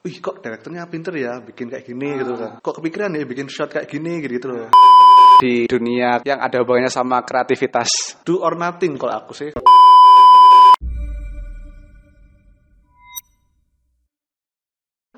wih kok direkturnya pinter ya bikin kayak gini gitu kan. Kok kepikiran ya bikin shot kayak gini gitu, gitu loh. Di dunia yang ada hubungannya sama kreativitas. Do or nothing kalau aku sih.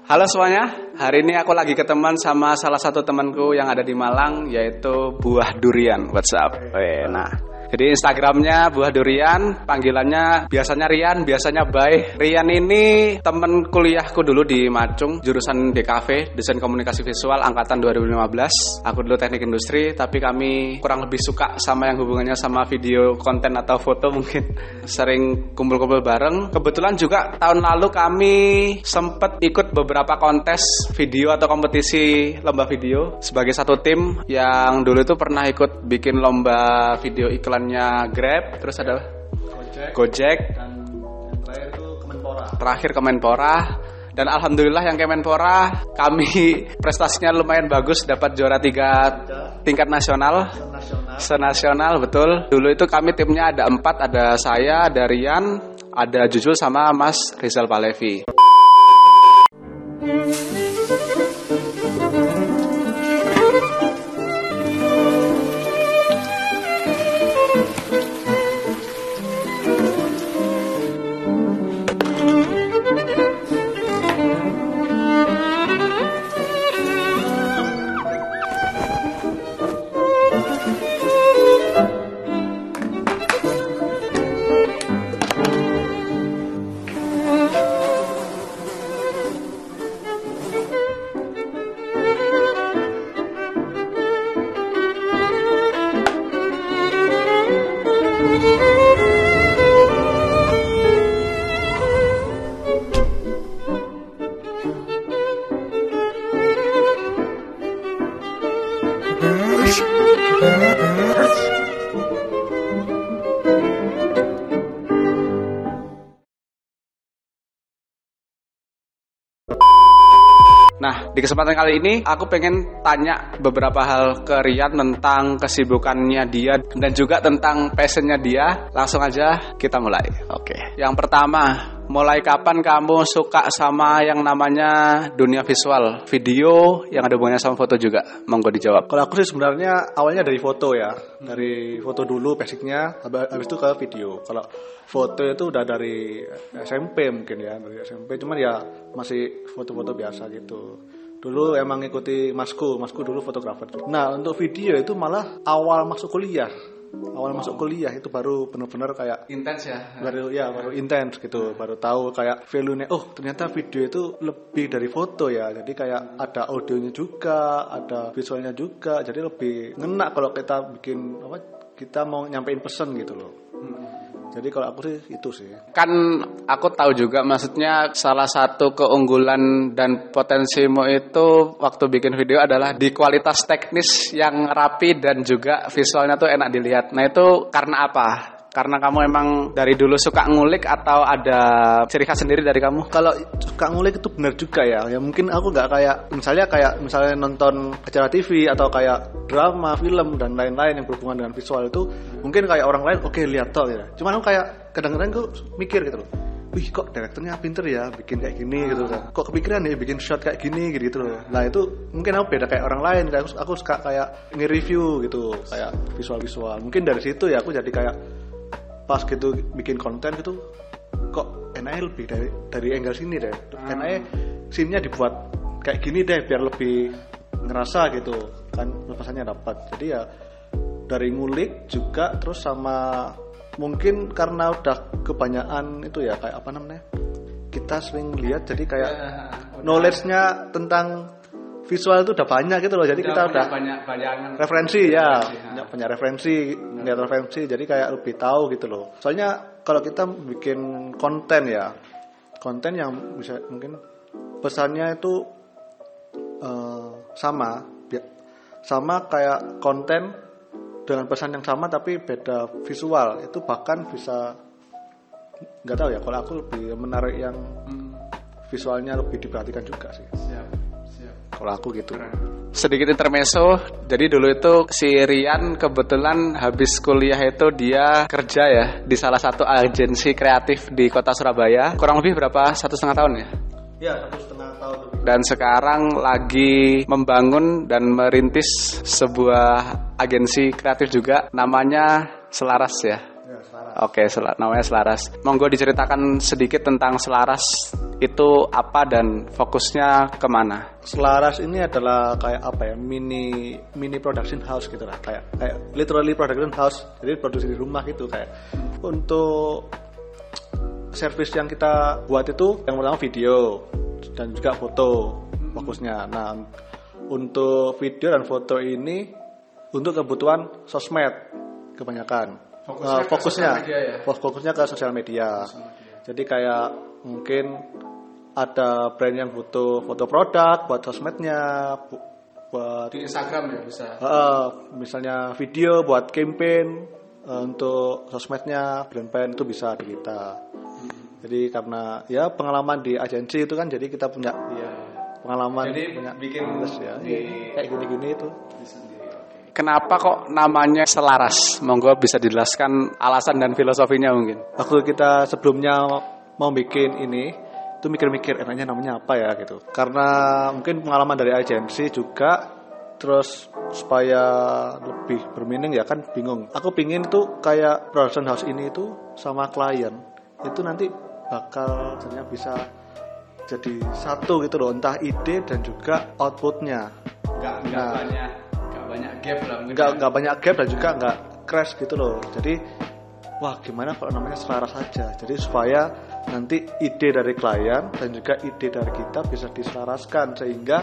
Halo semuanya, hari ini aku lagi ketemuan sama salah satu temanku yang ada di Malang yaitu Buah Durian. What's up? Weh, nah, jadi Instagramnya Buah Durian, panggilannya biasanya Rian, biasanya Bay. Rian ini temen kuliahku dulu di Macung, jurusan DKV, Desain Komunikasi Visual, angkatan 2015. Aku dulu teknik industri, tapi kami kurang lebih suka sama yang hubungannya sama video, konten atau foto mungkin. Sering kumpul-kumpul bareng. Kebetulan juga tahun lalu kami sempet ikut beberapa kontes video atau kompetisi lomba video sebagai satu tim yang dulu itu pernah ikut bikin lomba video iklan perusahaannya Grab, terus ada Gojek, Gojek. Dan yang terakhir itu Kemenpora. Terakhir Kemenpora. Dan alhamdulillah yang Kemenpora kami prestasinya lumayan bagus dapat juara tiga tingkat nasional. Senasional betul. Dulu itu kami timnya ada empat ada saya ada Rian ada Jujul sama Mas Rizal Palevi di kesempatan kali ini aku pengen tanya beberapa hal ke Rian tentang kesibukannya dia dan juga tentang passionnya dia. Langsung aja kita mulai. Oke. Yang pertama, mulai kapan kamu suka sama yang namanya dunia visual, video yang ada hubungannya sama foto juga? Monggo dijawab. Kalau aku sih sebenarnya awalnya dari foto ya, dari foto dulu basicnya, habis itu ke video. Kalau foto itu udah dari SMP mungkin ya, dari SMP. Cuman ya masih foto-foto biasa gitu. Dulu emang ngikuti masku, masku dulu fotografer. Nah untuk video itu malah awal masuk kuliah. Awal masuk kuliah itu baru benar-benar kayak intens ya? Baru ya baru intens gitu. Baru tahu kayak value nya oh ternyata video itu lebih dari foto ya. Jadi kayak ada audionya juga ada visualnya juga. Jadi lebih ngena kalau kita bikin apa kita mau nyampein pesan gitu loh. Jadi kalau aku sih itu sih. Kan aku tahu juga maksudnya salah satu keunggulan dan potensimu itu waktu bikin video adalah di kualitas teknis yang rapi dan juga visualnya tuh enak dilihat. Nah itu karena apa? Karena kamu emang dari dulu suka ngulik atau ada ciri khas sendiri dari kamu? Kalau suka ngulik itu benar juga ya. Ya mungkin aku nggak kayak misalnya kayak misalnya nonton acara TV atau kayak drama, film dan lain-lain yang berhubungan dengan visual itu mungkin kayak orang lain oke okay, lihat toh ya. Cuman aku kayak kadang-kadang aku mikir gitu loh wih kok direkturnya pinter ya bikin kayak gini gitu kan kok kepikiran ya bikin shot kayak gini gitu, gitu loh nah itu mungkin aku beda kayak orang lain kayak aku, aku suka kayak nge-review gitu kayak visual-visual mungkin dari situ ya aku jadi kayak pas gitu bikin konten gitu kok enaknya lebih dari dari angle sini deh. Hmm. enaknya scene dibuat kayak gini deh biar lebih ngerasa gitu. Kan lepasannya dapat. Jadi ya dari ngulik juga terus sama mungkin karena udah kebanyakan itu ya kayak apa namanya kita sering lihat jadi kayak ya, knowledge-nya tentang visual itu udah banyak gitu loh. Jadi udah kita udah banyak bayangan referensi ya, banyak, banyak referensi, lihat referensi. Jadi kayak lebih tahu gitu loh. Soalnya kalau kita bikin konten ya, konten yang bisa mungkin pesannya itu uh, sama, sama kayak konten dengan pesan yang sama tapi beda visual itu bahkan bisa nggak tahu ya kalau aku lebih menarik yang hmm. visualnya lebih diperhatikan juga sih. Siap kalau aku gitu sedikit intermezzo jadi dulu itu si Rian kebetulan habis kuliah itu dia kerja ya di salah satu agensi kreatif di kota Surabaya kurang lebih berapa satu setengah tahun ya Ya satu setengah tahun lebih. dan sekarang lagi membangun dan merintis sebuah agensi kreatif juga namanya Selaras ya. Ya. Oke, sel- namanya Selaras. Monggo diceritakan sedikit tentang Selaras itu apa dan fokusnya ke mana? Selaras ini adalah kayak apa ya mini mini production house gitu lah kayak kayak literally production house jadi produksi di rumah gitu kayak untuk service yang kita buat itu yang pertama video dan juga foto fokusnya. Nah untuk video dan foto ini untuk kebutuhan sosmed kebanyakan. Fokusnya ke fokusnya media ya? fo- fokusnya ke sosial media. Jadi kayak mungkin ada brand yang butuh foto produk buat sosmednya, bu- buat Di Instagram ya bisa. eh, misalnya video buat campaign eh, untuk sosmednya brand-brand itu bisa di kita. Jadi karena ya pengalaman di agensi itu kan jadi kita punya Iya. pengalaman Jadi punya bikin terus ya di- kayak gini-gini itu. Kenapa kok namanya Selaras? Monggo bisa dijelaskan alasan dan filosofinya mungkin. Waktu kita sebelumnya mau bikin ini itu mikir-mikir enaknya namanya apa ya gitu. Karena mungkin pengalaman dari agensi juga terus supaya lebih bermeaning ya kan bingung. Aku pingin tuh kayak production house ini itu sama klien itu nanti bakal sebenarnya bisa jadi satu gitu loh entah ide dan juga outputnya Enggak Nah. banyak enggak banyak gap lah nggak nggak banyak gap dan juga nggak crash gitu loh jadi wah gimana kalau namanya selaras saja jadi supaya nanti ide dari klien dan juga ide dari kita bisa diselaraskan sehingga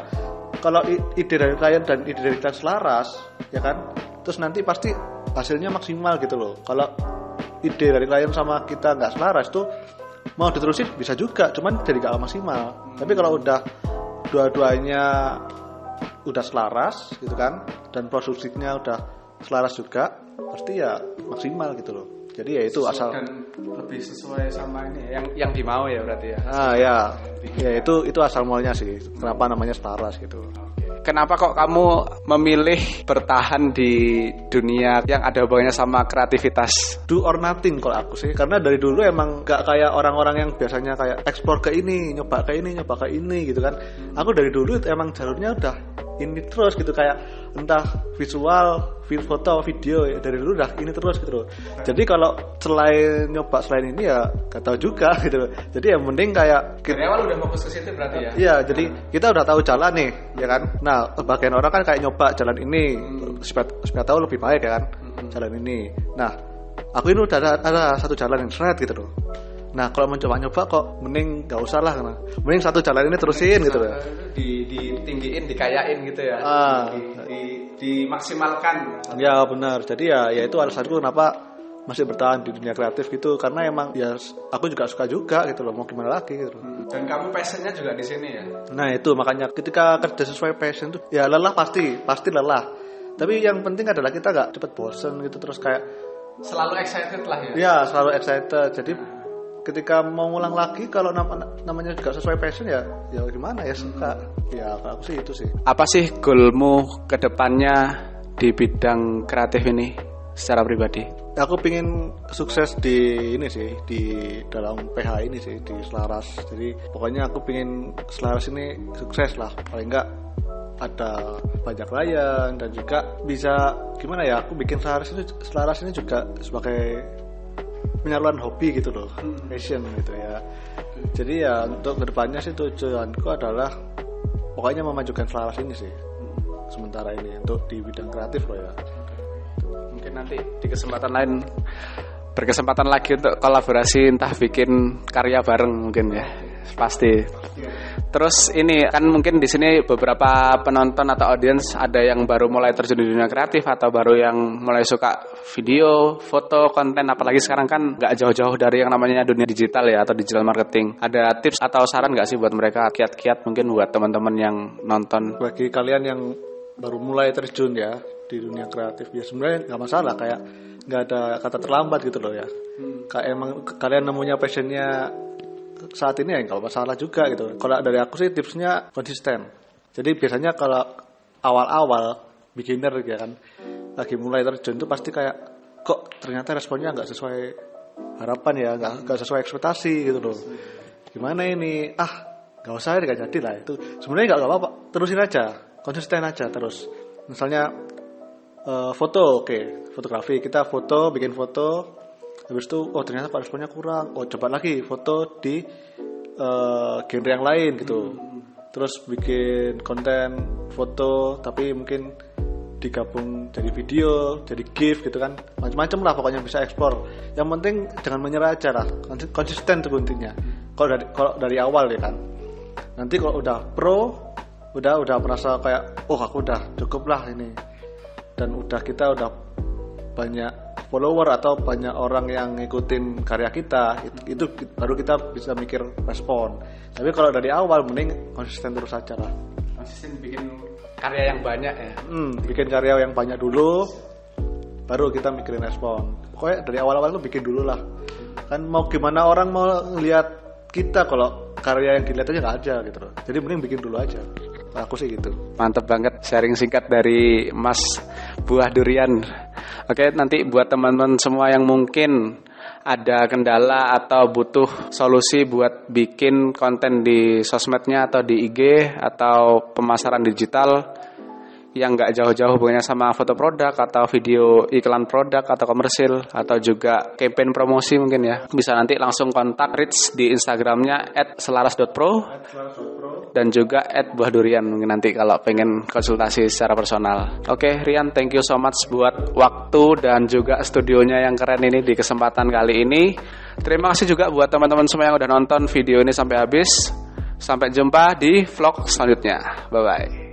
kalau ide dari klien dan ide dari klien selaras ya kan? Terus nanti pasti hasilnya maksimal gitu loh. Kalau ide dari klien sama kita nggak selaras tuh mau diterusin bisa juga cuman jadi nggak maksimal. Tapi kalau udah dua-duanya udah selaras gitu kan dan produksinya udah selaras juga pasti ya maksimal gitu loh. Jadi ya itu asal dan lebih sesuai sama ini yang yang dimau ya berarti ya. ah ya. Ya itu itu asal mulanya sih. Kenapa namanya selaras gitu. Kenapa kok kamu memilih bertahan di dunia yang ada hubungannya sama kreativitas? do or nothing kalau aku sih. Karena dari dulu emang gak kayak orang-orang yang biasanya kayak ekspor ke ini nyoba ke ini nyoba ke ini gitu kan. Aku dari dulu emang jalurnya udah ini terus gitu kayak entah visual vi- foto video ya dari dulu udah ini terus gitu loh jadi kalau selain nyoba selain ini ya gak tahu juga gitu loh jadi yang mending kayak Dari awal udah fokus ke situ berarti ya? Iya, jadi kita udah tahu jalan nih, ya kan? Nah, bagian orang kan kayak nyoba jalan ini supaya, supaya tahu lebih baik ya kan, jalan ini. Nah, aku ini udah ada, ada satu jalan yang seret gitu loh. Nah, kalau mencoba nyoba kok mending gak usah lah, karena mending satu jalan ini terusin gitu loh. Di ditinggiin, dikayain gitu ya. Ah. Di, di- dimaksimalkan. Ya benar. Jadi ya, ya itu alasanku kenapa masih bertahan di dunia kreatif gitu karena emang ya aku juga suka juga gitu loh mau gimana lagi gitu loh. Dan kamu passionnya juga di sini ya? Nah itu makanya ketika kerja sesuai passion tuh ya lelah pasti pasti lelah. Tapi yang penting adalah kita nggak cepet bosen gitu terus kayak Selalu excited lah ya? ya selalu excited. Jadi ketika mau ngulang lagi kalau nam- namanya juga sesuai passion ya ya gimana ya suka. Ya kalau aku sih itu sih. Apa sih goalmu ke depannya di bidang kreatif ini secara pribadi? Aku pingin sukses di ini sih di dalam PH ini sih di Selaras. Jadi pokoknya aku pingin Selaras ini sukses lah. Paling enggak ada banyak klien dan juga bisa gimana ya? Aku bikin Selaras ini Selaras ini juga sebagai penyaluran hobi gitu loh, passion gitu ya. Jadi ya untuk ke depannya sih tujuanku adalah pokoknya memajukan Selaras ini sih. Sementara ini untuk di bidang kreatif loh ya. Mungkin nanti di kesempatan lain berkesempatan lagi untuk kolaborasi entah bikin karya bareng mungkin ya pasti. Terus ini kan mungkin di sini beberapa penonton atau audiens ada yang baru mulai terjun di dunia kreatif atau baru yang mulai suka video, foto, konten. Apalagi sekarang kan nggak jauh-jauh dari yang namanya dunia digital ya atau digital marketing. Ada tips atau saran nggak sih buat mereka? Kiat-kiat mungkin buat teman-teman yang nonton. Bagi kalian yang baru mulai terjun ya di dunia kreatif ya sebenarnya nggak masalah. Kayak nggak ada kata terlambat gitu loh ya. Kayak emang kalian nemunya passionnya saat ini ya nggak masalah juga gitu. Kalau dari aku sih tipsnya konsisten. Jadi biasanya kalau awal-awal beginner ya kan lagi mulai terjun itu pasti kayak kok ternyata responnya nggak sesuai harapan ya nggak sesuai ekspektasi gitu loh. Gimana ini? Ah nggak usah nggak jadi lah itu. Sebenarnya nggak apa-apa. Terusin aja konsisten aja terus. Misalnya eh, foto oke fotografi kita foto bikin foto habis itu oh ternyata pak responnya kurang. Oh coba lagi foto di eh, genre yang lain gitu. Terus bikin konten foto tapi mungkin digabung jadi video jadi GIF gitu kan. Macam-macam lah pokoknya bisa ekspor. Yang penting jangan menyerah aja lah. Konsi- konsisten tuh intinya. Kalau dari kalau dari awal ya kan. Nanti kalau udah pro udah udah merasa kayak oh aku udah cukup lah ini. Dan udah kita udah banyak follower atau banyak orang yang ngikutin karya kita itu, itu baru kita bisa mikir respon. Tapi kalau dari awal mending konsisten terus aja lah. Konsisten bikin karya yang banyak ya. hmm, bikin karya yang banyak dulu baru kita mikirin respon. Pokoknya dari awal-awal tuh bikin dulu lah. Kan mau gimana orang mau lihat kita kalau karya yang dilihat aja nggak ada gitu loh. Jadi mending bikin dulu aja. Aku sih gitu. Mantep banget. Sharing singkat dari Mas Buah Durian. Oke, nanti buat teman-teman semua yang mungkin ada kendala atau butuh solusi buat bikin konten di sosmednya atau di IG atau pemasaran digital yang nggak jauh-jauh hubungannya sama foto produk atau video iklan produk atau komersil atau juga campaign promosi mungkin ya. Bisa nanti langsung kontak Rich di Instagramnya @selaras.pro dan juga at buah durian mungkin nanti kalau pengen konsultasi secara personal. Oke, Rian, thank you so much buat waktu dan juga studionya yang keren ini di kesempatan kali ini. Terima kasih juga buat teman-teman semua yang udah nonton video ini sampai habis. Sampai jumpa di vlog selanjutnya. Bye bye.